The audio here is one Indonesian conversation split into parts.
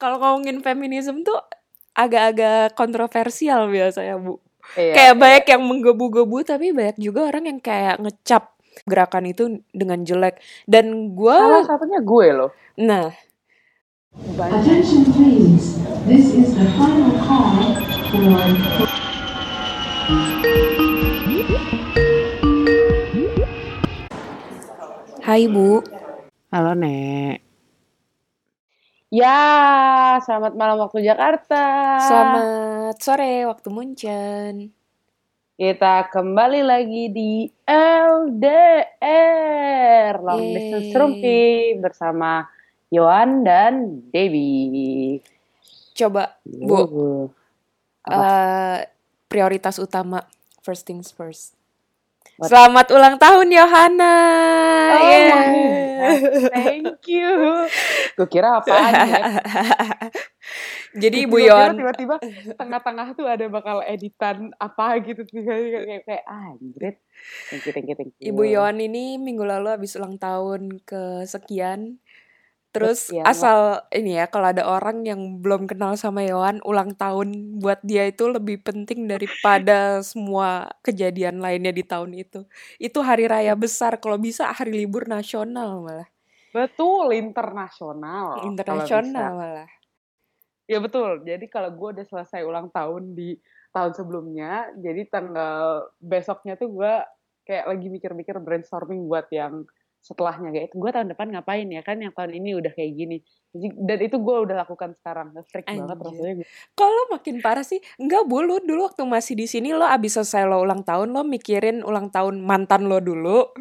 kalau ngomongin feminisme tuh agak-agak kontroversial biasanya bu Iya, kayak iya. banyak yang menggebu-gebu tapi banyak juga orang yang kayak ngecap gerakan itu dengan jelek dan gue Salah satunya gue loh. nah Banyak. Attention please, this is the final call for Hai bu Halo Nek. Ya, selamat malam waktu Jakarta. selamat sore waktu Munchen Kita kembali lagi di LDR Long Yeay. Distance Rumpi bersama Yohan dan Debbie. coba bu Uh, eh, prioritas utama first things first? Selamat ulang tahun Yohana. Oh my God, thank you. Gue kira apaan ya? Jadi kira Yon, tiba-tiba tengah-tengah tuh ada bakal editan apa gitu tiba-tiba kayak kayak ah, anjrit. Thank you, thank you, thank you. Ibu Yon ini minggu lalu habis ulang tahun ke sekian. Terus Sekian. asal ini ya kalau ada orang yang belum kenal sama Yohan, ulang tahun buat dia itu lebih penting daripada semua kejadian lainnya di tahun itu. Itu hari raya besar, kalau bisa hari libur nasional malah. Betul, internasional. Internasional malah. Ya betul. Jadi kalau gue udah selesai ulang tahun di tahun sebelumnya, jadi tanggal besoknya tuh gue kayak lagi mikir-mikir brainstorming buat yang setelahnya kayak gue tahun depan ngapain ya? Kan yang tahun ini udah kayak gini. Dan itu gue udah lakukan sekarang freak banget rasanya gue Kalau makin parah sih, enggak bu, lu dulu waktu masih di sini lo abis selesai lo ulang tahun lo mikirin ulang tahun mantan lo dulu.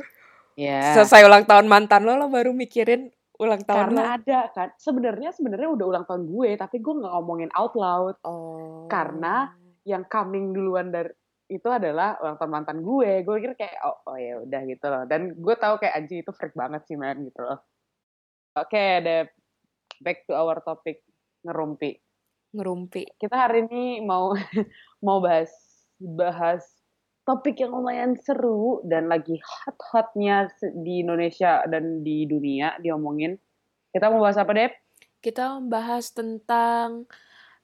ya Selesai ulang tahun mantan lo, lo baru mikirin ulang tahun karena lo. ada kan. Sebenarnya sebenarnya udah ulang tahun gue tapi gue nggak ngomongin out loud. Oh. Karena yang coming duluan dari itu adalah ulang tahun mantan gue. Gue pikir kayak oh, oh ya udah gitu loh. Dan gue tahu kayak anjing itu freak banget sih man gitu loh. Oke, deh back to our topic ngerumpi. ngerumpi. Kita hari ini mau mau bahas bahas topik yang lumayan seru dan lagi hot-hotnya di Indonesia dan di dunia diomongin. Kita mau bahas apa, Dep? Kita membahas tentang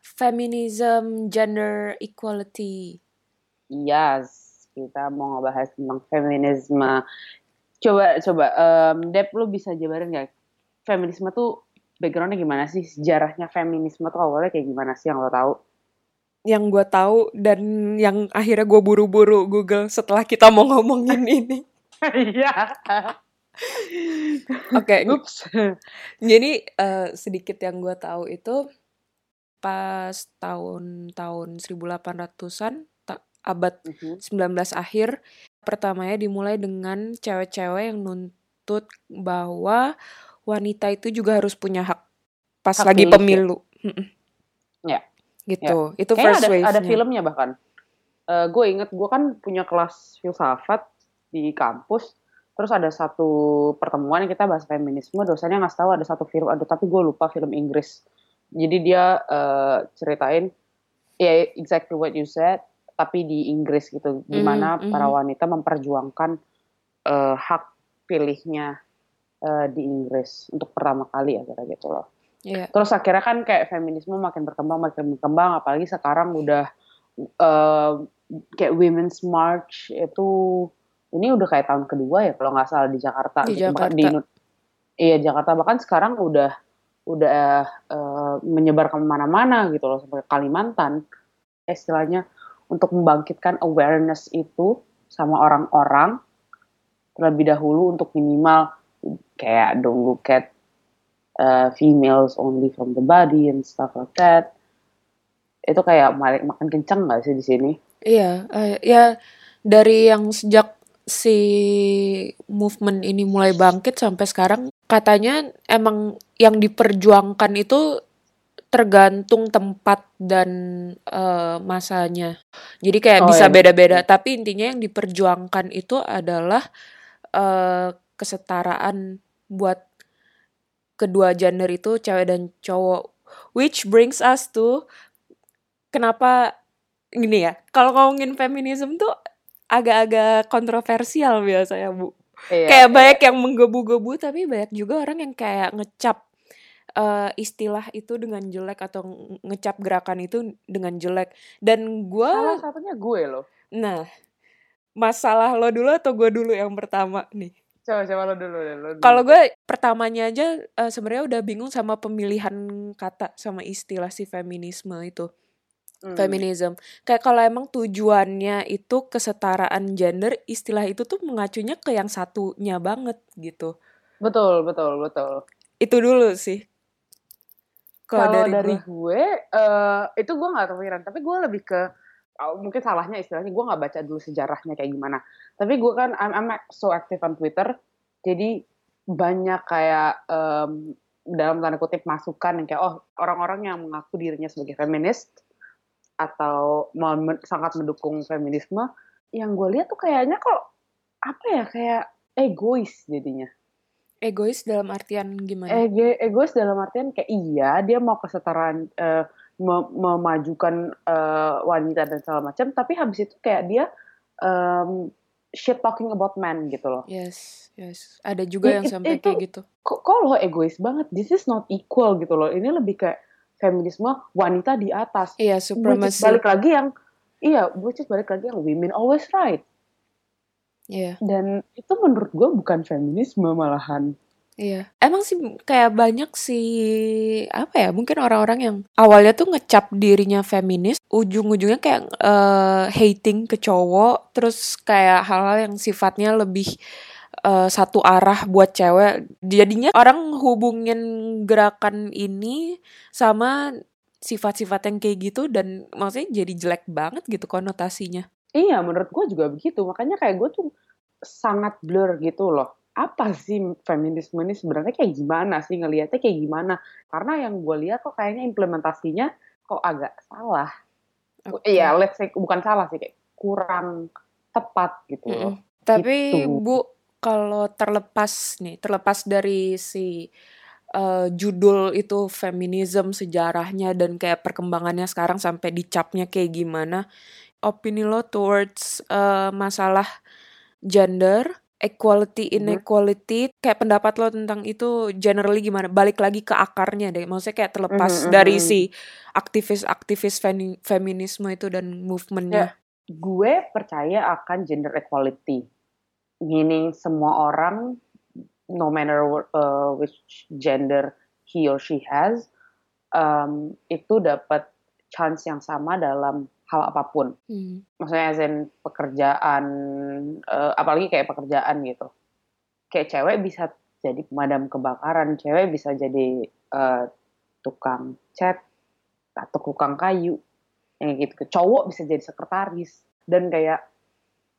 feminism, gender equality. Yes, kita mau ngebahas tentang feminisme. Coba, coba, em, Dep, lu bisa jabarin nggak? Feminisme tuh backgroundnya gimana sih? Sejarahnya feminisme tuh awalnya kayak gimana sih yang lo tahu? Yang gue tahu dan yang akhirnya gue buru-buru Google setelah kita mau ngomongin ini. Iya. Oke, Ups. Jadi eh, sedikit yang gue tahu itu pas tahun-tahun 1800-an abad Mhm. 19 akhir pertamanya dimulai dengan cewek-cewek yang nuntut bahwa wanita itu juga harus punya hak pas Hak lagi ya? pemilu. Mm-mm. Ya, Gitu. Itu Kayaknya first ada, ada filmnya bahkan. gue inget, gue kan punya kelas filsafat di kampus. Terus ada satu pertemuan yang kita bahas feminisme. Dosennya ngasih tahu ada satu film, aduh tapi gue lupa film Inggris. Jadi dia eh, ceritain, ya exactly what you said, tapi di Inggris gitu. Gimana Mhm, para mhm. wanita memperjuangkan eh, hak pilihnya eh, di Inggris untuk pertama kali ya kira gitu loh. Iya. Terus akhirnya kan kayak feminisme makin berkembang, makin berkembang, apalagi sekarang udah eh, kayak Women's March itu ini udah kayak tahun kedua ya kalau nggak salah di Jakarta. Di gitu. Bahkan Jakarta. di Indo- iya Jakarta bahkan sekarang udah udah eh, menyebar ke mana-mana gitu loh sampai Kalimantan istilahnya untuk membangkitkan awareness itu sama orang-orang terlebih dahulu untuk minimal kayak don't look at uh, females only from the body and stuff like that. Itu kayak makin kenceng nggak sih di sini? Iya, eh, ya dari yang sejak si movement ini mulai bangkit sampai sekarang katanya emang yang diperjuangkan itu tergantung tempat dan eh, masanya. Jadi kayak Oh, bisa iya. beda-beda, tapi intinya yang diperjuangkan itu adalah eh, kesetaraan buat kedua gender itu cewek dan cowok. Which brings us to kenapa gini ya, kalau ngomongin feminisme tuh agak-agak kontroversial biasanya, Bu. Iya, Kayak iya. banyak yang menggebu-gebu tapi banyak juga orang yang kayak ngecap eh, istilah itu dengan jelek atau nge- ngecap gerakan itu dengan jelek dan gue Salah satunya gue loh. nah masalah lo dulu atau gue dulu yang pertama nih Coba coba lo dulu dulu. kalau gue pertamanya aja eh, sebenarnya udah bingung sama pemilihan kata sama istilah si feminisme itu Hmm. feminism kayak kalau emang tujuannya itu kesetaraan gender istilah itu tuh mengacunya ke yang satunya banget gitu Betul betul betul. itu dulu sih kalau dari, dari, gua. gue, eh, itu gue nggak kepikiran. Tapi gue lebih ke oh, mungkin salahnya istilahnya gue nggak baca dulu sejarahnya kayak gimana. Tapi gue kan I'm, I'm so active on Twitter, jadi banyak kayak em, dalam tanda kutip masukan yang kayak oh orang-orang yang mengaku dirinya sebagai feminis atau mau men- sangat mendukung feminisme, yang gue lihat tuh kayaknya kok apa ya kayak egois jadinya. Egois dalam artian gimana? Ege, egois dalam artian kayak iya dia mau kesetaraan eh, mem- memajukan eh, wanita dan segala macam tapi habis itu kayak dia em, shit talking about men gitu loh. Yes yes. Ada juga I- yang it- sampai itu- kayak gitu. kok kok lo egois banget? This is not equal gitu loh. Ini lebih kayak feminisme wanita di atas. Iya supremacy. balik lagi yang iya which is balik lagi yang women always right iya dan itu menurut gue bukan feminisme malahan Iya, emang sih kayak banyak sih apa ya? Mungkin orang-orang yang awalnya tuh ngecap dirinya feminis, ujung-ujungnya kayak eh, hating ke cowok, terus kayak hal-hal yang sifatnya lebih eh, satu arah buat cewek. Jadinya orang hubungin gerakan ini sama sifat-sifat yang kayak gitu dan maksudnya jadi jelek banget gitu konotasinya. Iya, menurut gue juga begitu. Makanya kayak gue tuh sangat blur gitu loh. Apa sih feminisme ini sebenarnya kayak gimana sih ngelihatnya kayak gimana? Karena yang gue lihat kok kayaknya implementasinya kok agak salah. Oke. Iya, let's say bukan salah sih kayak kurang tepat gitu loh. Mm-mm. Tapi Gitu. Bu, kalau terlepas nih, terlepas dari si eh, judul itu feminism sejarahnya dan kayak perkembangannya sekarang sampai dicapnya kayak gimana, opini lo towards eh, masalah gender, equality, Mhm. inequality, kayak pendapat lo tentang itu generally gimana? Balik lagi ke akarnya deh, maksudnya kayak terlepas Mhm, dari mhm. si aktivis-aktivis femi- feminisme itu dan movementnya. Gue percaya akan gender equality. Meaning semua orang, no matter what, uh, which gender he or she has, um, itu dapat chance yang sama dalam hal apa pun. Hmm. maksudnya as in pekerjaan eh, apalagi kayak pekerjaan gitu kayak cewek bisa jadi pemadam kebakaran cewek bisa jadi eh, tukang cat atau tukang kayu yang gitu cowok bisa jadi sekretaris dan kayak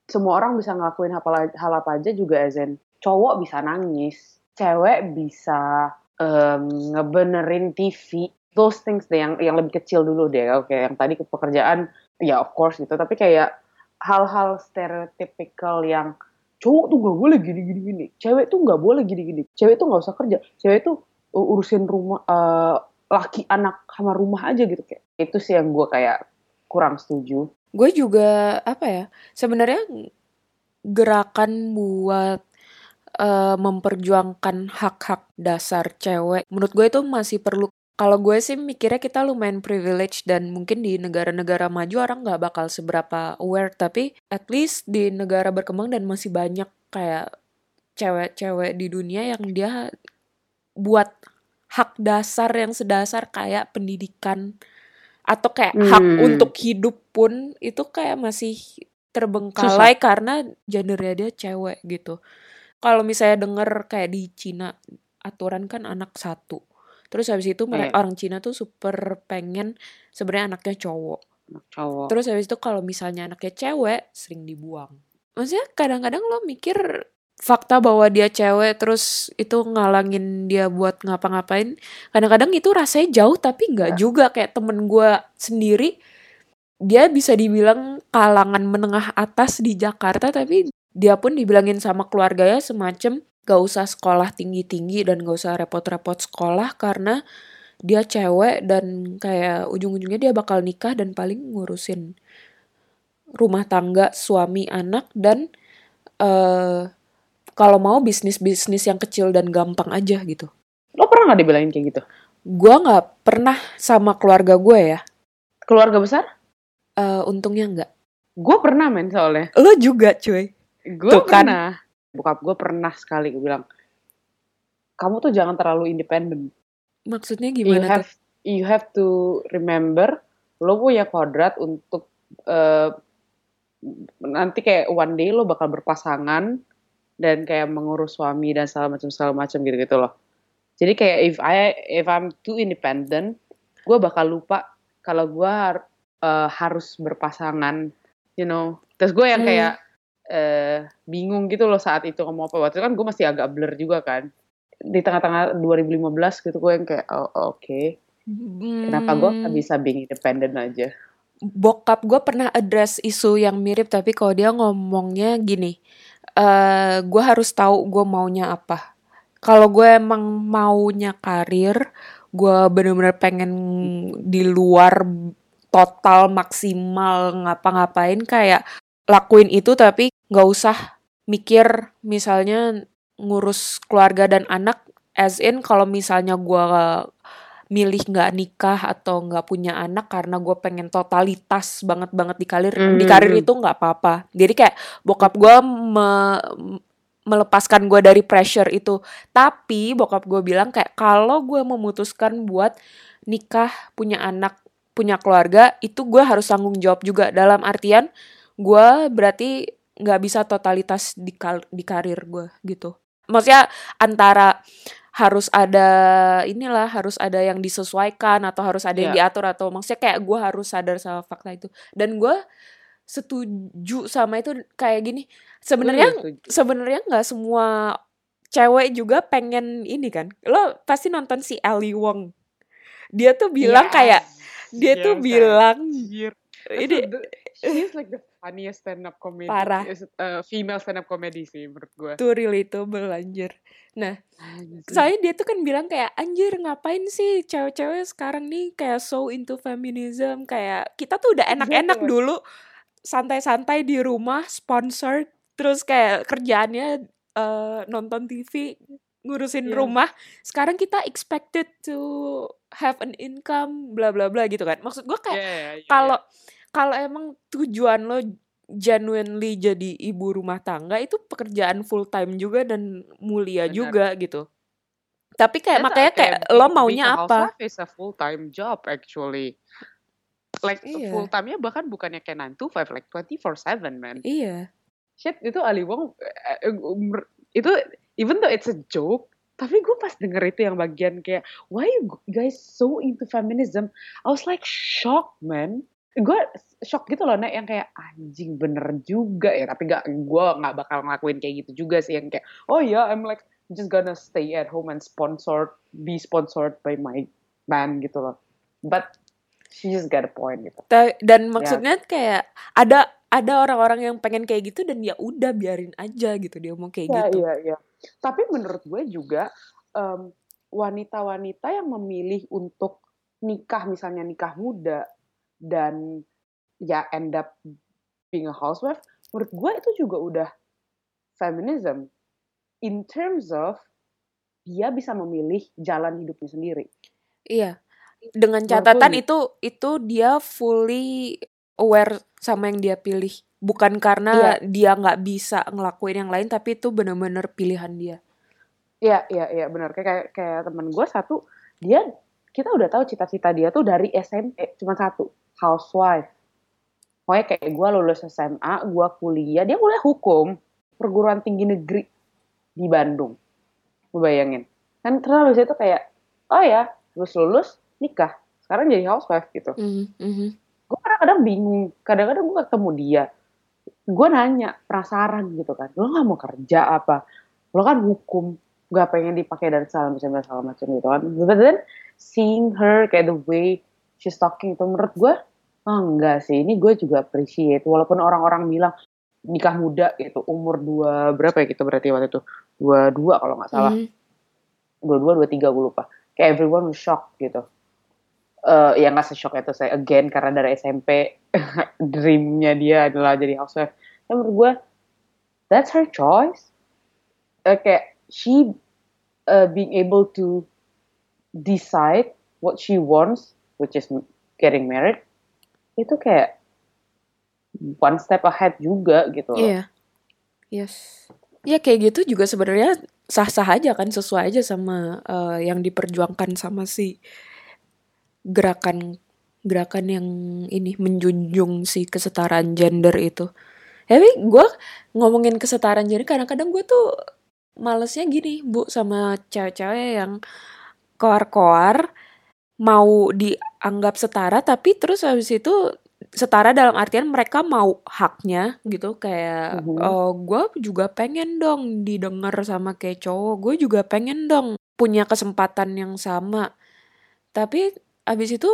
semua orang bisa ngelakuin hal, hal apa aja juga as in cowok bisa nangis cewek bisa em, ngebenerin TV those things deh yang yang lebih kecil dulu deh oke yang tadi ke pekerjaan ya of course gitu. Tapi kayak hal-hal stereotypical yang cowok tuh nggak boleh gini gini gini cewek tuh nggak boleh gini gini cewek tuh nggak usah kerja cewek tuh urusin rumah eh, laki anak sama rumah aja gitu. Kayak itu sih yang gue kayak kurang setuju. Gue juga apa ya sebenarnya gerakan buat eh, memperjuangkan hak-hak dasar cewek menurut gue itu masih perlu kalau gue sih mikirnya kita lumayan privilege dan mungkin di negara-negara maju orang nggak bakal seberapa aware tapi at least di negara berkembang dan masih banyak kayak cewek-cewek di dunia yang dia buat hak dasar yang sedasar kayak pendidikan atau kayak hak Hmm. untuk hidup pun itu kayak masih terbengkalai karena gendernya dia cewek gitu. Kalau misalnya denger kayak di Cina aturan kan anak satu. Terus habis itu mereka Iya. orang Cina tuh super pengen sebenarnya anaknya cowok. anak cowok Terus habis itu kalau misalnya anaknya cewek sering dibuang. Maksudnya kadang-kadang lo mikir fakta bahwa dia cewek terus itu ngalangin dia buat ngapa-ngapain. Kadang-kadang itu rasanya jauh tapi nggak Ya. juga kayak temen gue sendiri. Dia bisa dibilang kalangan menengah atas di Jakarta tapi dia pun dibilangin sama keluarganya semacam gak usah sekolah tinggi-tinggi dan gak usah repot-repot sekolah karena dia cewek dan kayak ujung-ujungnya dia bakal nikah dan paling ngurusin rumah tangga, suami, anak dan eh kalau mau bisnis-bisnis yang kecil dan gampang aja gitu. lo pernah nggak dibilangin kayak gitu gue nggak pernah sama keluarga gue ya. Keluarga besar? Eh, untungnya nggak. Gue pernah men soalnya. Lo juga cuy. Gue kan. Bokap gue pernah sekali gue bilang, kamu tuh jangan terlalu independen. Maksudnya You gimana have tuh? you have to remember, lo punya kodrat untuk eh, nanti kayak one day lo bakal berpasangan dan kayak mengurus suami dan segala macam segala macam gitu gitu loh. Jadi kayak if I if I'm too independent, gue bakal lupa kalau gue eh, harus berpasangan, you know. Terus gue yang Hmm. kayak eh, bingung gitu loh saat itu ngomong apa. Waktu itu kan gue masih agak blur juga kan. Di tengah-tengah 2015 gitu gue yang kayak oh, oke. Kenapa gue Hmm. nggak bisa being independent aja? bokap gue pernah address isu yang mirip tapi kalau dia ngomongnya gini eh gue harus tahu gue maunya apa kalau gue emang maunya karir gue bener-bener pengen di luar total maksimal ngapa-ngapain kayak lakuin itu tapi nggak usah mikir misalnya ngurus keluarga dan anak as in kalau misalnya gue milih nggak nikah atau nggak punya anak karena gue pengen totalitas banget banget di karir di Hmm. karir itu nggak apa-apa. Jadi kayak bokap gue me- melepaskan gue dari pressure itu. Tapi bokap gue bilang kayak kalau gue memutuskan buat nikah punya anak punya keluarga itu gue harus tanggung jawab juga. Dalam artian gue berarti nggak bisa totalitas di kal- di karir gue gitu. Maksudnya antara harus ada inilah harus ada yang disesuaikan atau harus ada yang Iya. diatur atau maksudnya kayak gue harus sadar sama fakta itu. Dan gue setuju sama itu kayak gini. Sebenarnya sebenarnya nggak semua cewek juga pengen ini kan. Lo pasti nonton si Ali Wong. Dia tuh bilang Yes. kayak dia tuh Yes, bilang anjir. ini she's like the funniest stand up comedy. Parah. uh, female stand up comedy sih menurut gue tuh relatable anjir. Nah soalnya dia tuh kan bilang kayak anjir ngapain sih cewek-cewek sekarang nih kayak so into feminism? Kayak kita tuh udah enak-enak dulu santai-santai di rumah sponsored terus kayak kerjaannya eh, nonton TV ngurusin Yes. rumah. Sekarang kita expected to have an income bla bla bla gitu kan. Maksud gue kayak Yeah, yeah, yeah, kalau kalau emang tujuan lo genuinely jadi ibu rumah tangga itu pekerjaan full time juga dan mulia Benar. juga gitu. Tapi kayak That's makanya kayak lo maunya apa? is a full time job actually. Like Iya. full time-nya bahkan bukannya kayak 9 to 5 like 24/7 man. Iya. Shit itu Ali Wong eh, eh, itu even though it's a joke tapi gue pas denger itu yang bagian kayak why you guys so into feminism I was like shocked man gue shock gitu loh Nek yang kayak anjing bener juga ya tapi gak gue nggak bakal ngelakuin kayak gitu juga sih yang kayak oh ya I'm like just gonna stay at home and sponsored be sponsored by my man gitu loh but she just got a point gitu Ta- Dan maksudnya kayak ada ada orang-orang yang pengen kayak gitu dan ya udah biarin aja gitu dia mau kayak Iya, gitu. iya, iya. Tapi menurut gue juga wanita-wanita yang memilih untuk nikah misalnya nikah muda dan ya end up being a housewife, menurut gue itu juga udah feminism in terms of dia bisa memilih jalan hidupnya sendiri. Iya. Dengan catatan di- itu itu dia fully aware sama yang dia pilih. Bukan karena dia nggak bisa ngelakuin yang lain tapi itu bener-bener pilihan dia. Iya, iya, iya, benar. Kayak kayak, kayak temen gue satu, dia kita udah tahu cita-cita dia tuh dari SMP cuma satu, housewife. Pokoknya kayak gue lulus SMA, gue kuliah, dia kuliah hukum perguruan tinggi negeri di Bandung. Lu bayangin. Kan habis itu kayak, oh ya, lulus lulus nikah, sekarang jadi housewife gitu. Mhm, mhm. Gue kadang-kadang bingung, kadang-kadang gue ketemu dia, gue nanya, penasaran gitu kan, lo nggak mau kerja apa? Lo kan hukum, gak pengen dipakai dan segala macam dan segala macam gitu kan. But then seeing her kayak the way she's talking itu menurut gue, oh enggak sih, ini gue juga appreciate. Walaupun orang-orang bilang nikah muda gitu, umur dua berapa ya gitu berarti waktu itu dua dua kalau nggak salah, Mhm. dua dua dua tiga gue lupa. Kayak everyone was shocked gitu. Eh ya nggak se-shock itu saya again karena dari SMP dreamnya dia adalah jadi housewife. Ya menurut gue that's her choice. Eh, kayak she uh, being able to decide what she wants, which is getting married, itu kayak one step ahead juga gitu. Iya. Yes. Ya kayak gitu juga sebenarnya sah-sah aja kan sesuai aja sama eh, yang diperjuangkan sama si gerakan gerakan yang ini menjunjung si kesetaraan gender itu. Tapi gue ngomongin kesetaraan gender kadang-kadang gue tuh malesnya gini bu sama cewek-cewek yang koar-koar mau dianggap setara tapi terus habis itu setara dalam artian mereka mau haknya gitu kayak Mhm. oh gue juga pengen dong didengar sama kayak cowok gue juga pengen dong punya kesempatan yang sama tapi abis itu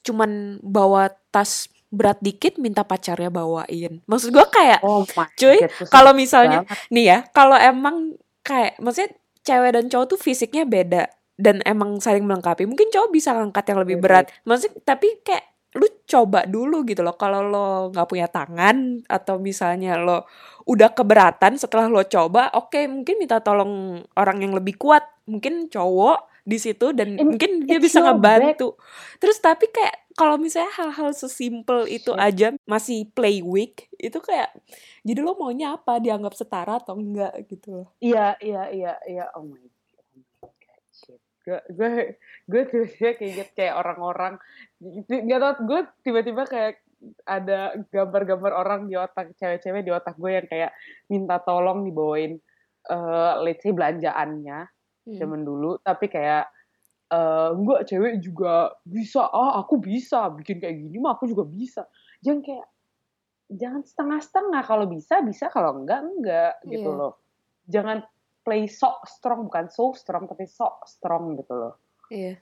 cuman bawa tas berat dikit minta pacarnya bawain maksud gue kayak Oh Cuy, kalau misalnya banget. nih ya kalau emang kayak maksudnya cewek dan cowok tuh fisiknya beda dan emang saling melengkapi mungkin cowok bisa ngangkat yang lebih berat. maksudnya tapi kayak lu coba dulu gitu loh kalau lo nggak punya tangan atau misalnya lo udah keberatan setelah lo coba oke mungkin minta tolong orang yang lebih kuat. Mungkin cowok di situ dan It- mungkin dia bisa ngebantu. Terus tapi kayak kalau misalnya hal-hal sesimpel itu Shit. aja masih play weak itu kayak jadi lo maunya apa? Dianggap setara atau enggak gitu loh. Iya, iya, iya, iya. Oh my god, oh my god, shit. Gue, gue, gue tiba-tiba keinget kayak orang-orang, nggak tau, gue tiba-tiba kayak ada gambar-gambar orang di otak cewek-cewek di otak gue yang kayak minta tolong dibawain, eh let's say belanjaannya Hmm. zaman dulu, tapi kayak eh enggak cewek juga bisa, ah aku bisa bikin kayak gini mah aku juga bisa. Jangan kayak jangan setengah-setengah kalau bisa bisa kalau enggak enggak gitu Iya. loh. Jangan play so strong bukan so strong tapi so strong gitu loh. Iya.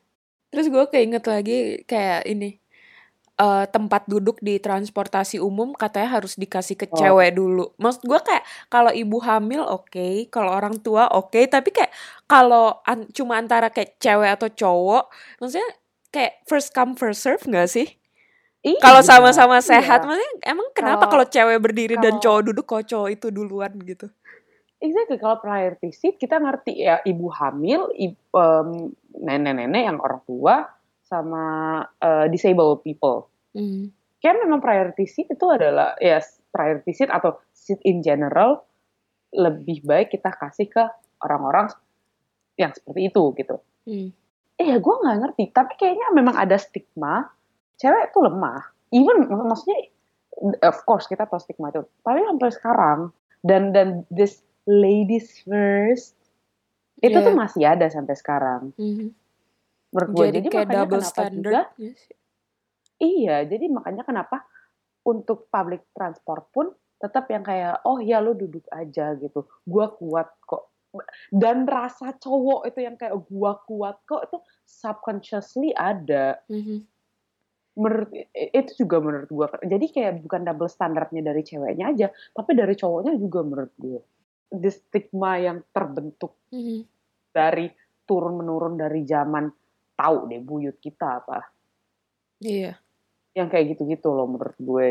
Terus gue keinget lagi kayak ini eh, tempat duduk di transportasi umum katanya harus dikasih ke Oh. cewek dulu. Maksud gue kayak kalau ibu hamil oke, kalau orang tua oke, tapi kayak kalau an- cuma antara kayak cewek atau cowok, maksudnya kayak first come first serve nggak sih? Kalau Iya, sama-sama sehat, iya. maksudnya emang kenapa Kalau- kalau cewek berdiri dan kalau- cowok duduk, kok cowok itu duluan gitu? Exactly, kalau priority seat kita ngerti ya ibu hamil, nenek-nenek yang orang tua sama eh, disabled people. Hmm. Kayak memang priority seat itu adalah ya priority seat atau seat in general lebih baik kita kasih ke orang-orang yang seperti itu gitu. Hmm. Eh ya gue nggak ngerti, tapi kayaknya memang ada stigma cewek itu lemah. Even mak- maksudnya of course kita tahu stigma itu, tapi sampai sekarang dan dan this ladies first itu Iya. tuh masih ada sampai sekarang Mhm. menurut gue. Jadi, Jadi, kayak makanya double kenapa standard. juga sih? iya, jadi makanya kenapa untuk public transport pun tetap yang kayak oh ya lo duduk aja gitu, gua kuat kok. Dan rasa cowok itu yang kayak gua kuat kok itu subconsciously ada. Mhm. menurut itu juga menurut gua jadi kayak bukan double standarnya dari ceweknya aja tapi dari cowoknya juga menurut gue the stigma yang terbentuk Mhm. dari turun menurun dari zaman tahu deh buyut kita apa Iya. yang kayak gitu-gitu loh menurut gue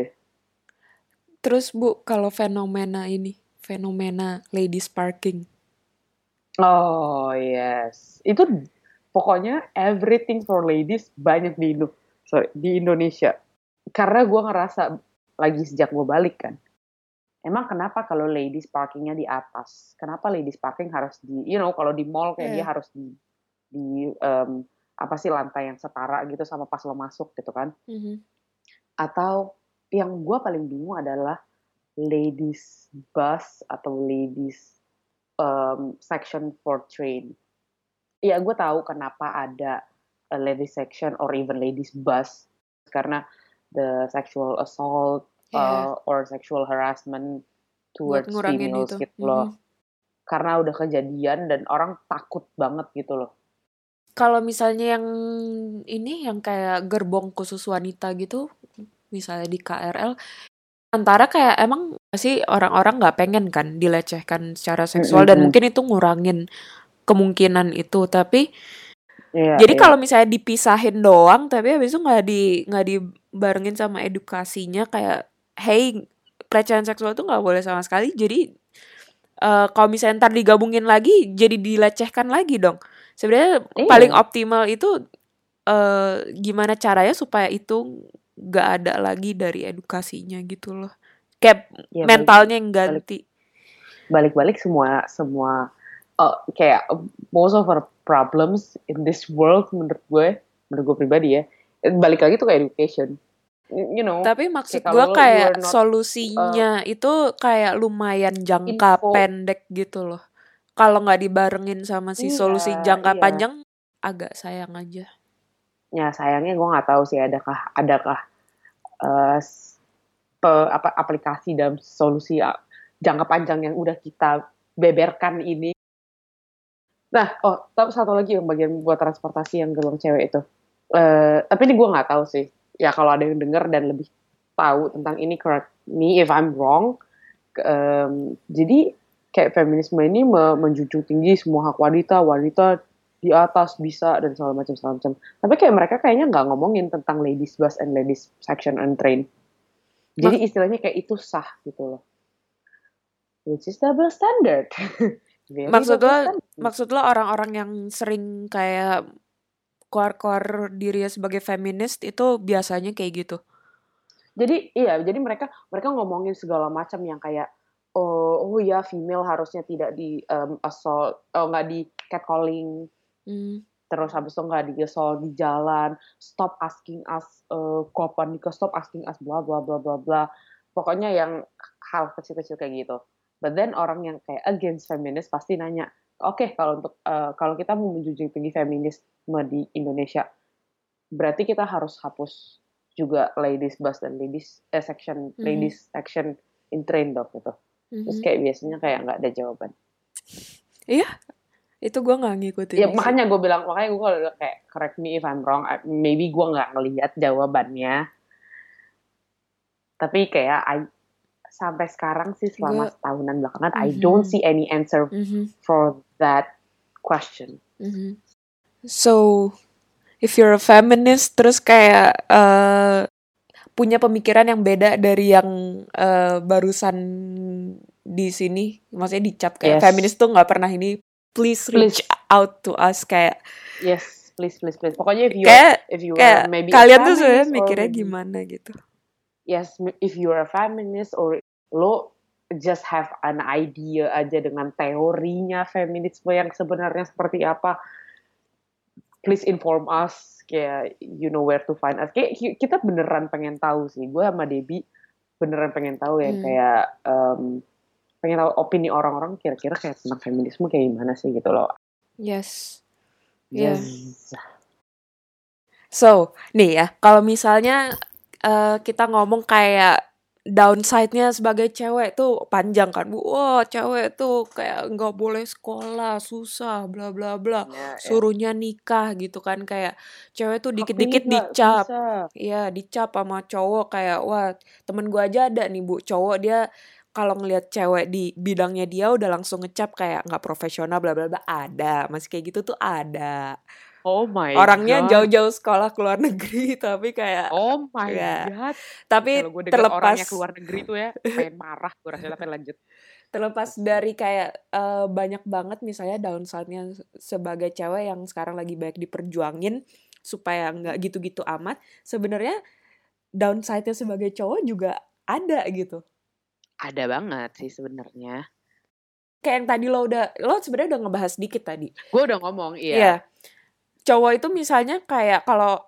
Terus Bu, kalau fenomena ini, fenomena ladies parking. oh yes itu pokoknya everything for ladies banyak di Indo sorry, di Indonesia karena gua ngerasa lagi sejak gue balik kan Emang kenapa kalau ladies parkingnya di atas? Kenapa ladies parking harus di, you know, kalau di mall kayak Iya. dia harus di, di em, apa sih lantai yang setara gitu sama pas lo masuk gitu kan? Mhm. Atau yang gue paling bingung adalah ladies bus atau ladies em, section for train. Ya gue tahu kenapa ada a ladies section or even ladies bus karena the sexual assault Iya. uh, or sexual harassment towards females itu. gitu loh. Mhm. Karena udah kejadian dan orang takut banget gitu loh. Kalau misalnya yang ini yang kayak gerbong khusus wanita gitu, misalnya di KRL, antara kayak emang sih orang-orang nggak pengen kan dilecehkan secara seksual dan Mm-mm. mungkin itu ngurangin kemungkinan itu. Tapi Iya, jadi iya. kalau misalnya dipisahin doang, tapi habis itu nggak di nggak dibarengin sama edukasinya kayak, hey pelecehan seksual itu nggak boleh sama sekali. Jadi eh, kalau misalnya ntar digabungin lagi, jadi dilecehkan lagi dong. Sebenarnya Iya. paling optimal itu eh gimana caranya supaya itu nggak ada lagi dari edukasinya gitu loh. Kayak Ya, balik- mentalnya yang ganti. balik-balik semua semua uh, kayak uh, most of our problems in this world menurut gue menurut gue pribadi ya balik lagi tuh ke education you know Tapi maksud gue kayak not, uh, solusinya itu kayak lumayan jangka info. pendek gitu loh. Kalau nggak dibarengin sama si Iya, solusi jangka iya. panjang agak sayang aja. ya sayangnya gue nggak tahu sih adakah adakah uh, pe- apa aplikasi dalam solusi uh, jangka panjang yang udah kita beberkan ini nah oh tapi satu lagi yang bagian buat transportasi yang gerbang cewek itu Eh, tapi ini gue nggak tahu sih ya kalau ada yang denger dan lebih tahu tentang ini correct me if I'm wrong. Em, jadi kayak feminisme ini me- menjunjung tinggi semua hak wanita wanita di atas bisa dan segala macam segala macam. Tapi kayak mereka kayaknya nggak ngomongin tentang ladies bus and ladies section and train. Jadi istilahnya kayak itu sah gitu loh. Which is double standard. Maksud lo, maksud lo orang-orang yang sering kayak keluar-keluar dirinya sebagai feminis itu biasanya kayak gitu. jadi iya jadi mereka mereka ngomongin segala macam yang kayak oh oh ya female harusnya tidak di um, assault oh nggak di catcalling Hmm. terus habis itu nggak digesol di jalan stop asking us uh, kapan nikah stop asking us bla bla bla bla bla pokoknya yang hal kecil-kecil kayak gitu but then orang yang kayak against feminis pasti nanya oke kalau untuk uh, kalau kita mau menjunjung tinggi feminisme di Indonesia berarti kita harus hapus juga ladies bus dan ladies eh, section Mhm. ladies section in train dong gitu terus Mhm. kayak biasanya kayak nggak ada jawaban Itu gue nggak ngikutin. ya makanya gue bilang makanya gue kalau kayak correct me if I'm wrong maybe gue nggak ngelihat jawabannya tapi kayak I, sampai sekarang sih selama Gua- setahunan belakangan I Mhm. don't see any answer Mhm, for that question mhm. So, if you're a feminist terus kayak eh, punya pemikiran yang beda dari yang eh, barusan di sini, maksudnya dicap kayak Yes. feminis tuh nggak pernah ini. Please reach Please. out to us kayak yes please please please pokoknya if you kayak if you kayak are maybe kalian tuh sebenarnya feminist mikirnya maybe- gimana gitu. Yes if you're a feminist or lo just have an idea aja dengan teorinya feminisme yang sebenarnya seperti apa please inform us kayak you know where to find us kayak ki- kita beneran pengen tahu sih gue sama Debbie beneran pengen tahu ya Hmm. kayak em, pengen tahu opini orang-orang kira-kira kayak tentang feminisme kayak gimana sih gitu loh Yes. Yes. So, nih ya, kalau misalnya eh, kita ngomong kayak downside-nya sebagai cewek tuh panjang kan. Bu, Wah, cewek tuh kayak nggak boleh sekolah, susah, bla bla bla. Ya, ya. Suruhnya nikah gitu kan kayak cewek tuh pilih nggak dicap. Iya, dicap sama cowok kayak wah, temen gua aja ada nih, Bu. Cowok dia kalau ngelihat cewek di bidangnya dia udah langsung ngecap kayak nggak profesional bla bla bla. Ada, masih kayak gitu tuh ada. Oh my Orangnya God. jauh-jauh sekolah ke luar negeri tapi kayak Oh my Ya. god. tapi Kalau gue terlepas orangnya keluar negeri tuh ya, pengen marah gue rasanya tapi lanjut. terlepas dari kayak eh, banyak banget misalnya downside-nya sebagai cewek yang sekarang lagi banyak diperjuangin supaya nggak gitu-gitu amat sebenarnya downside-nya sebagai cowok juga ada gitu Ada banget sih sebenarnya. kayak yang tadi lo udah lo sebenarnya udah ngebahas dikit tadi Gue udah ngomong, iya. Iya. Cowok itu misalnya kayak kalau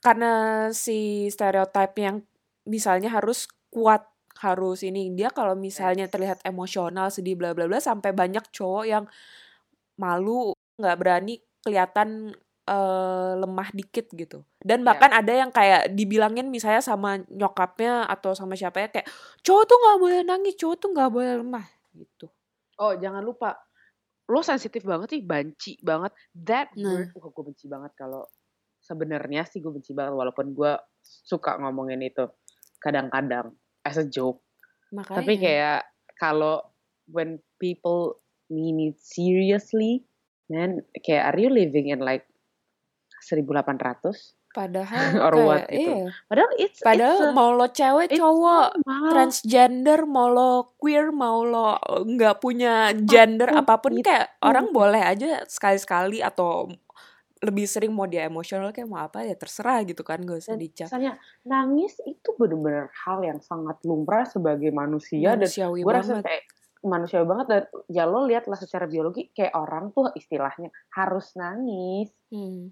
karena si stereotip yang misalnya harus kuat harus ini dia kalau misalnya terlihat emosional sedih bla bla bla sampai banyak cowok yang malu nggak berani kelihatan eh, lemah dikit gitu. Dan Ya. bahkan ada yang kayak dibilangin misalnya sama nyokapnya atau sama siapa ya kayak cowok tuh nggak boleh nangis cowok tuh nggak boleh lemah gitu. Oh jangan lupa, lo sensitif banget nih, banci banget. That Nah. word, wah gue benci banget kalau sebenarnya sih gue benci banget walaupun gue suka ngomongin itu kadang-kadang as a joke. makanya Tapi kayak kalau when people mean it seriously, man, kayak are you living in like 1800? Padahal or kayak what gitu. iya. Padahal it's Padahal it's a- mau lo cewek it's cowok normal. transgender mau lo queer mau lo nggak punya gender apa pun Apa pun kayak itu. orang boleh aja sekali-sekali atau lebih sering mau dia emosional kayak mau apa ya terserah gitu kan gak usah Dan dicap misalnya nangis itu benar-benar hal yang sangat lumrah sebagai manusia dan manusiawi gue rasa banget kayak manusiawi banget dan ya lo lihat lah secara biologi kayak orang tuh istilahnya harus nangis Hmm.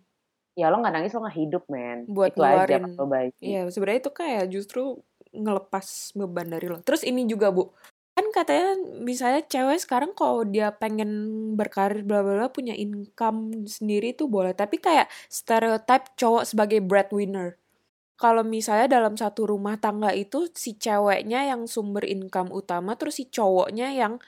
Ya lo nggak nangis lo nggak hidup men. Buat itu aja ngeluarin- kalau baik Iya sebenarnya itu kayak justru ngelepas beban dari lo. Terus ini juga bu. Kan katanya misalnya cewek sekarang kalau dia pengen berkarir bla bla bla punya income sendiri tuh boleh. Tapi kayak stereotype cowok sebagai breadwinner. Kalau misalnya dalam satu rumah tangga itu si ceweknya yang sumber income utama terus si cowoknya yang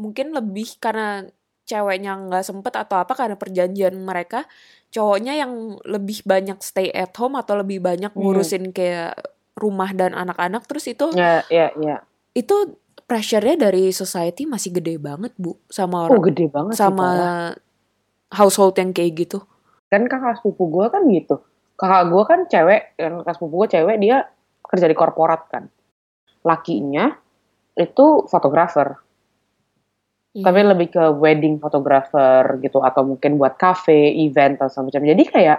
mungkin lebih karena ceweknya nggak sempet atau apa karena perjanjian mereka cowoknya yang lebih banyak stay at home atau lebih banyak Hmm. ngurusin kayak rumah dan anak-anak terus itu ya ya ya. itu pressure-nya dari society masih gede banget bu sama oh orang gede banget sih, sama parah. household yang kayak gitu. Kan kakak sepupu gue kan gitu. Kakak gue kan cewek yang kakak sepupu gue cewek dia kerja di korporat kan. Lakinya itu fotografer Iya. tapi lebih ke wedding photographer gitu atau mungkin buat cafe, event atau semacam. Jadi kayak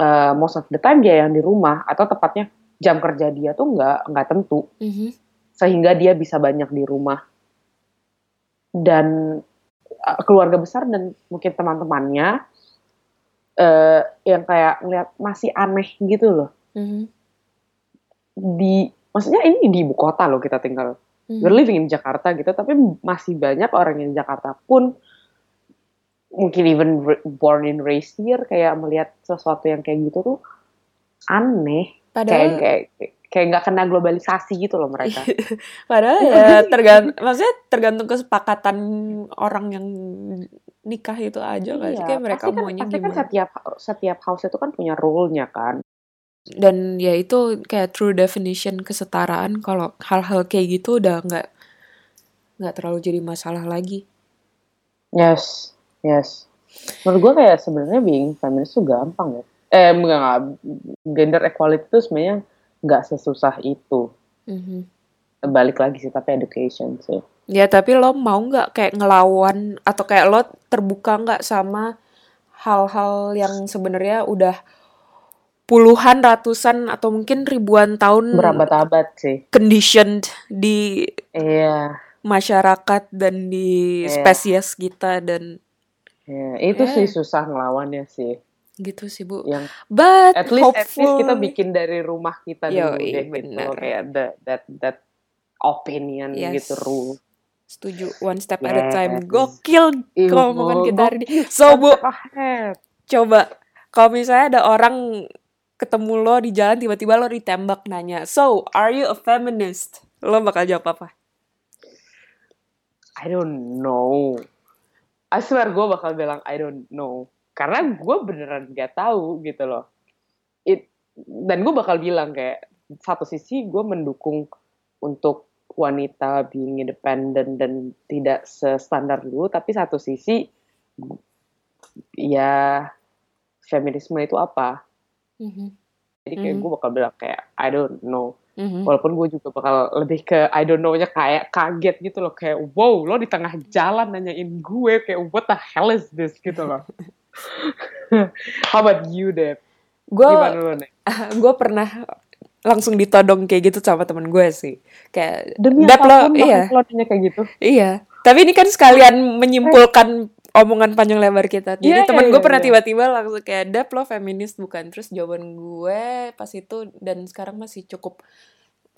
uh, most of the time dia yang di rumah atau tepatnya jam kerja dia tuh nggak nggak tentu Mhm. sehingga dia bisa banyak di rumah dan uh, keluarga besar dan mungkin teman-temannya uh, yang kayak ngeliat masih aneh gitu loh Mhm. di maksudnya ini di ibu kota loh kita tinggal Mhm. we're living in Jakarta gitu tapi masih banyak orang yang di Jakarta pun mungkin even born and raised here kayak melihat sesuatu yang kayak gitu tuh aneh kayak padahal kayak kayak nggak kena globalisasi gitu loh mereka Padahal ya tergantung, maksudnya tergantung kesepakatan orang yang nikah itu aja kan. Iya, Kayak mereka pasti kan, maunya pasti kan gimana. setiap setiap house itu kan punya rule-nya kan Dan ya itu kayak true definition kesetaraan kalau hal-hal kayak gitu udah nggak nggak terlalu jadi masalah lagi. yes yes. Menurut gue kayak sebenarnya being feminis tuh gampang ya. Eh enggak, enggak. Gender equality itu sebenarnya nggak sesusah itu. Mhm. balik lagi sih tapi education sih. Ya tapi lo mau nggak kayak ngelawan atau kayak lo terbuka nggak sama hal-hal yang sebenarnya udah puluhan, ratusan atau mungkin ribuan tahun berabad-abad sih conditioned di iya masyarakat dan di Iya. spesies kita dan iya. itu Ya. sih susah ngelawannya sih gitu sih bu. yang But at least at least kita bikin dari rumah kita dulu deh gitu kayak the, that that opinion Yes. gitu rule setuju one step at a time. Gokil go- kita hari ini. So bu, ahead. coba kalau misalnya ada orang ketemu lo di jalan tiba-tiba lo ditembak nanya, so are you a feminist? Lo bakal jawab apa? I don't know. I swear gue bakal bilang I don't know. Karena gue beneran gak tahu gitu loh. It, dan gue bakal bilang kayak satu sisi gue mendukung untuk wanita being independent dan tidak sestandar dulu, tapi satu sisi ya feminisme itu apa? Mhm, Jadi kayak Mhm. gue bakal bilang kayak I don't know. mhm. Walaupun gue juga bakal lebih ke I don't know-nya kayak kaget gitu loh. Kayak wow lo di tengah jalan nanyain gue kayak what the hell is this gitu loh. How about you Deb? Gue gue pernah langsung ditodong kayak gitu sama temen gue sih. Kayak Demi Dap, lo- iya. lo kayak gitu. Iya, tapi ini kan sekalian menyimpulkan omongan panjang lebar kita. Jadi Iya, teman iya, gue iya, pernah iya. tiba-tiba langsung kayak, Dap lo feminis bukan? Terus jawaban gue pas itu dan sekarang masih cukup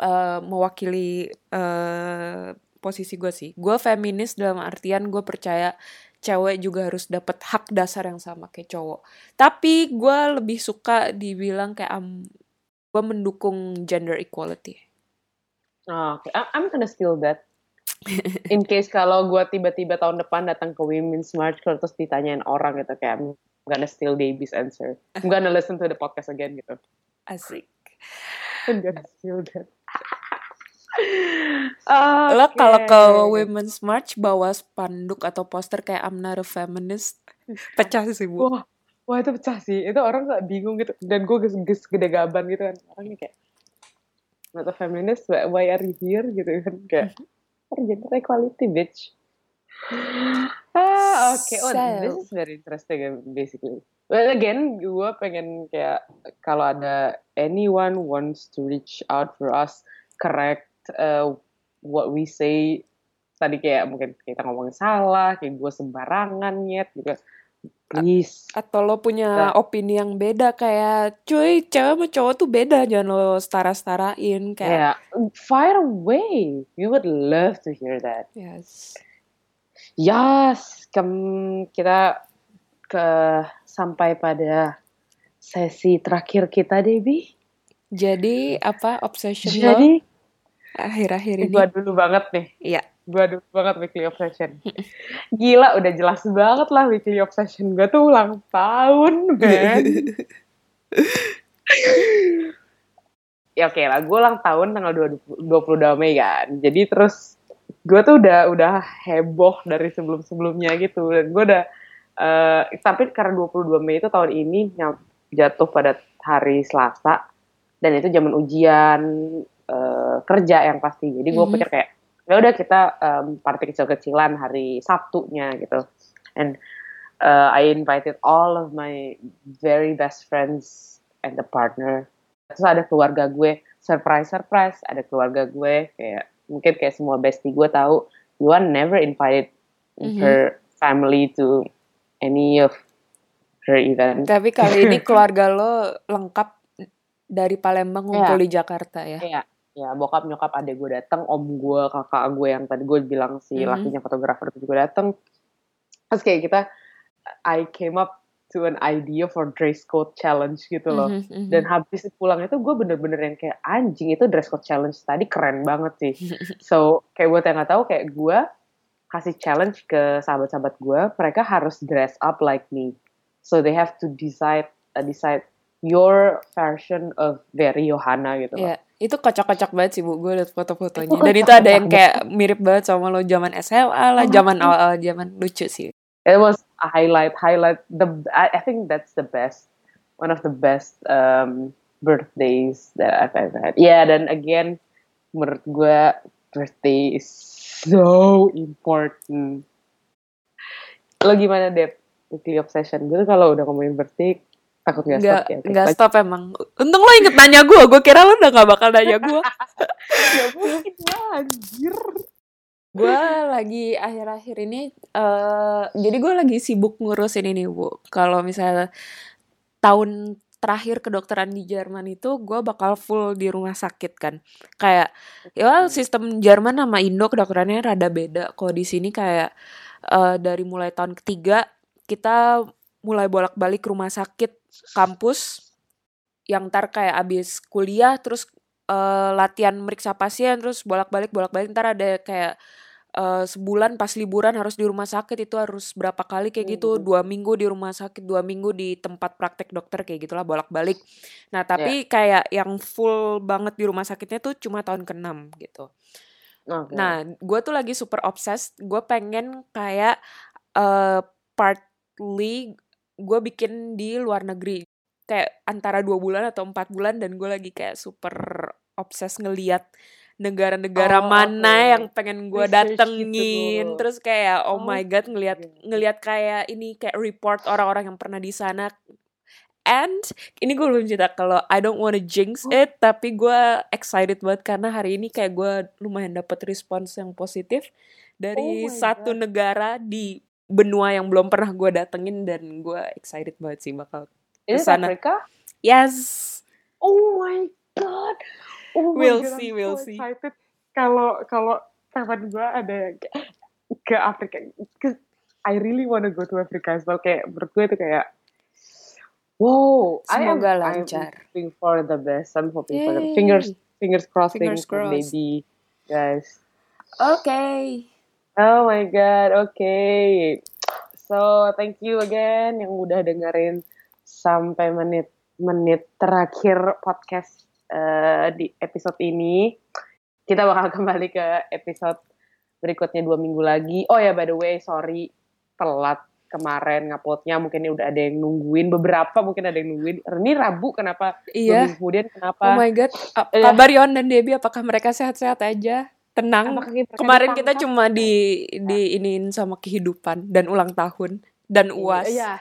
eh, mewakili eh, posisi gue sih. Gue feminis dalam artian gue percaya cewek juga harus dapat hak dasar yang sama kayak cowok. Tapi gue lebih suka dibilang kayak am, gue mendukung gender equality. Oh, Oke, I- I'm gonna steal that. In case kalau gue tiba-tiba tahun depan datang ke Women's March kalau terus ditanyain orang gitu kayak I'm gonna steal Davy's answer. I'm gonna listen to the podcast again gitu. Asik. I'm gonna steal that. Lo kalau ke Oke. wah itu pecah sih itu orang kayak bingung gitu dan gue ges, ges gede gaban gitu kan orangnya kayak not a feminist why, are you here gitu kan kayak gender equality bitch. Ah oke. Oh So- this is very interesting basically. Well again gue pengen kayak kalau ada anyone wants to reach out for us correct uh, what we say. Tadi kayak mungkin kita ngomong salah kayak gue sembarangan nyet gitu please Atau lo punya opini yang beda kayak cuy cewek sama cowok tuh beda jangan lo setara-setarain kayak kayak fire away. We would love to hear that. Yes. yes. Kem- kita ke sampai pada sesi terakhir kita Debbie. Jadi apa obsession lo? Jadi akhir-akhir ini? gua dulu banget nih. Iya. Dulu banget weekly obsession. Gila udah jelas banget lah weekly obsession. Gua tuh ulang tahun man ya oke lah. Gue ulang tahun tanggal 20, 22 Mei kan. Jadi terus gue tuh udah udah heboh dari sebelum sebelumnya gitu. Dan gue udah eh tapi karena 22 Mei itu tahun ini jatuh pada hari Selasa. Dan itu zaman ujian eh, kerja yang pasti. Jadi gue Mhm. pikir kayak ya udah kita em, party kecil-kecilan hari Sabtunya gitu and uh, I invited all of my very best friends and the partner terus ada keluarga gue surprise surprise ada keluarga gue kayak mungkin kayak semua bestie gue tahu Yuan never invited Mhm. her family to any of her event Tapi kali ini keluarga lo lengkap dari Palembang ngumpul Iya. di Jakarta ya. Kayak ya bokap nyokap adek gue datang om gue kakak gue yang tadi gue bilang si Mhm. lakinya fotografer itu juga datang terus kayak kita I came up to an idea for dress code challenge gitu loh Mhm, mhm. dan habis pulang itu gue bener-bener yang kayak anjing itu dress code challenge tadi keren banget sih so kayak buat yang nggak tahu kayak gue kasih challenge ke sahabat-sahabat gue mereka harus dress up like me so they have to decide uh, decide your version of very Johanna gitu loh. Iya, itu kocak-kocak banget sih bu, gue liat foto-fotonya. Dan itu ada yang kayak mirip banget sama lo zaman SMA lah, Oh, zaman iya. awal zaman lucu sih. it was a highlight highlight the I, I think that's the best one of the best um, birthdays that I've ever had yeah dan again menurut gue birthday is so important lo gimana Dep weekly obsession gue tuh kalau udah ngomongin birthday takut gak Nggak, stop ya nggak stop emang. Untung lo inget nanya gue, gue kira lo udah gak bakal nanya gue. gak mungkin lah anjir gue lagi akhir-akhir ini, eh jadi gue lagi sibuk ngurusin ini bu. Kalau misalnya tahun terakhir kedokteran di Jerman itu gue bakal full di rumah sakit kan. Kayak ya sistem Jerman sama Indo kedokterannya rada beda. Kalau di sini kayak eh, dari mulai tahun ketiga kita mulai bolak-balik rumah sakit kampus yang ntar kayak abis kuliah terus eh, latihan meriksa pasien terus bolak-balik bolak-balik ntar ada kayak eh, sebulan pas liburan harus di rumah sakit itu harus berapa kali kayak gitu Mhm. dua minggu di rumah sakit dua minggu di tempat praktek dokter kayak gitulah bolak-balik nah tapi kayak yang full banget di rumah sakitnya tuh cuma tahun ke-6 gitu Oke. Nah, gue tuh lagi super obsessed. Gue pengen kayak eh partly gue bikin di luar negeri. Kayak antara dua bulan atau empat bulan dan gue lagi kayak super obsessed ngeliat negara-negara Oh, mana oke. yang pengen gue Research datengin. gitu. Terus kayak oh, Oh, my god ngeliat oke. ngeliat kayak ini kayak report orang-orang yang pernah di sana. And ini gue belum cerita kalau I don't wanna jinx Oh. it, tapi gue excited banget karena hari ini kayak gue lumayan dapet respons yang positif dari Oh satu God. negara di benua yang belum pernah gue datengin dan gue excited banget sih bakal ke sana. Africa? yes Oh my god. Oh my We'll god, see, I'm we'll so see. excited. Kalau kalau teman gue ada yang ke, ke Afrika. Cause I really wanna go to Africa as well. Kayak menurut gue itu kayak Wow, I am, Semoga I'm lancar. hoping for the best. I'm hoping for the Yay. fingers fingers crossing Fingers crossed. baby guys. oke Oh my god, okay. So thank you again yang udah dengerin sampai menit-menit terakhir podcast eh, di episode ini. Kita bakal kembali ke episode berikutnya dua minggu lagi. Oh ya by the way, sorry telat kemarin nguploadnya mungkin udah ada yang nungguin beberapa mungkin ada yang nungguin ini Rabu kenapa Iya. kemudian kenapa Oh my god. Iya. Kabar Yon dan Debbie apakah mereka sehat-sehat aja? Tenang. Kita- Kemarin kita cuma di di iniin sama kehidupan dan ulang tahun dan uas. Iya.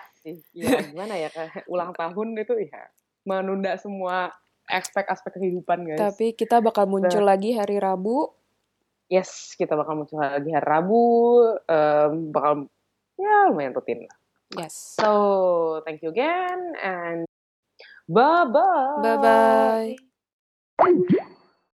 Iya, gimana ya ulang tahun itu ya menunda semua aspek-aspek kehidupan guys. Tapi kita bakal muncul lagi hari Rabu. yes, kita bakal muncul lagi hari Rabu, em, bakal ya lumayan rutin. lah. Yes. So, thank you again and bye bye. Bye bye.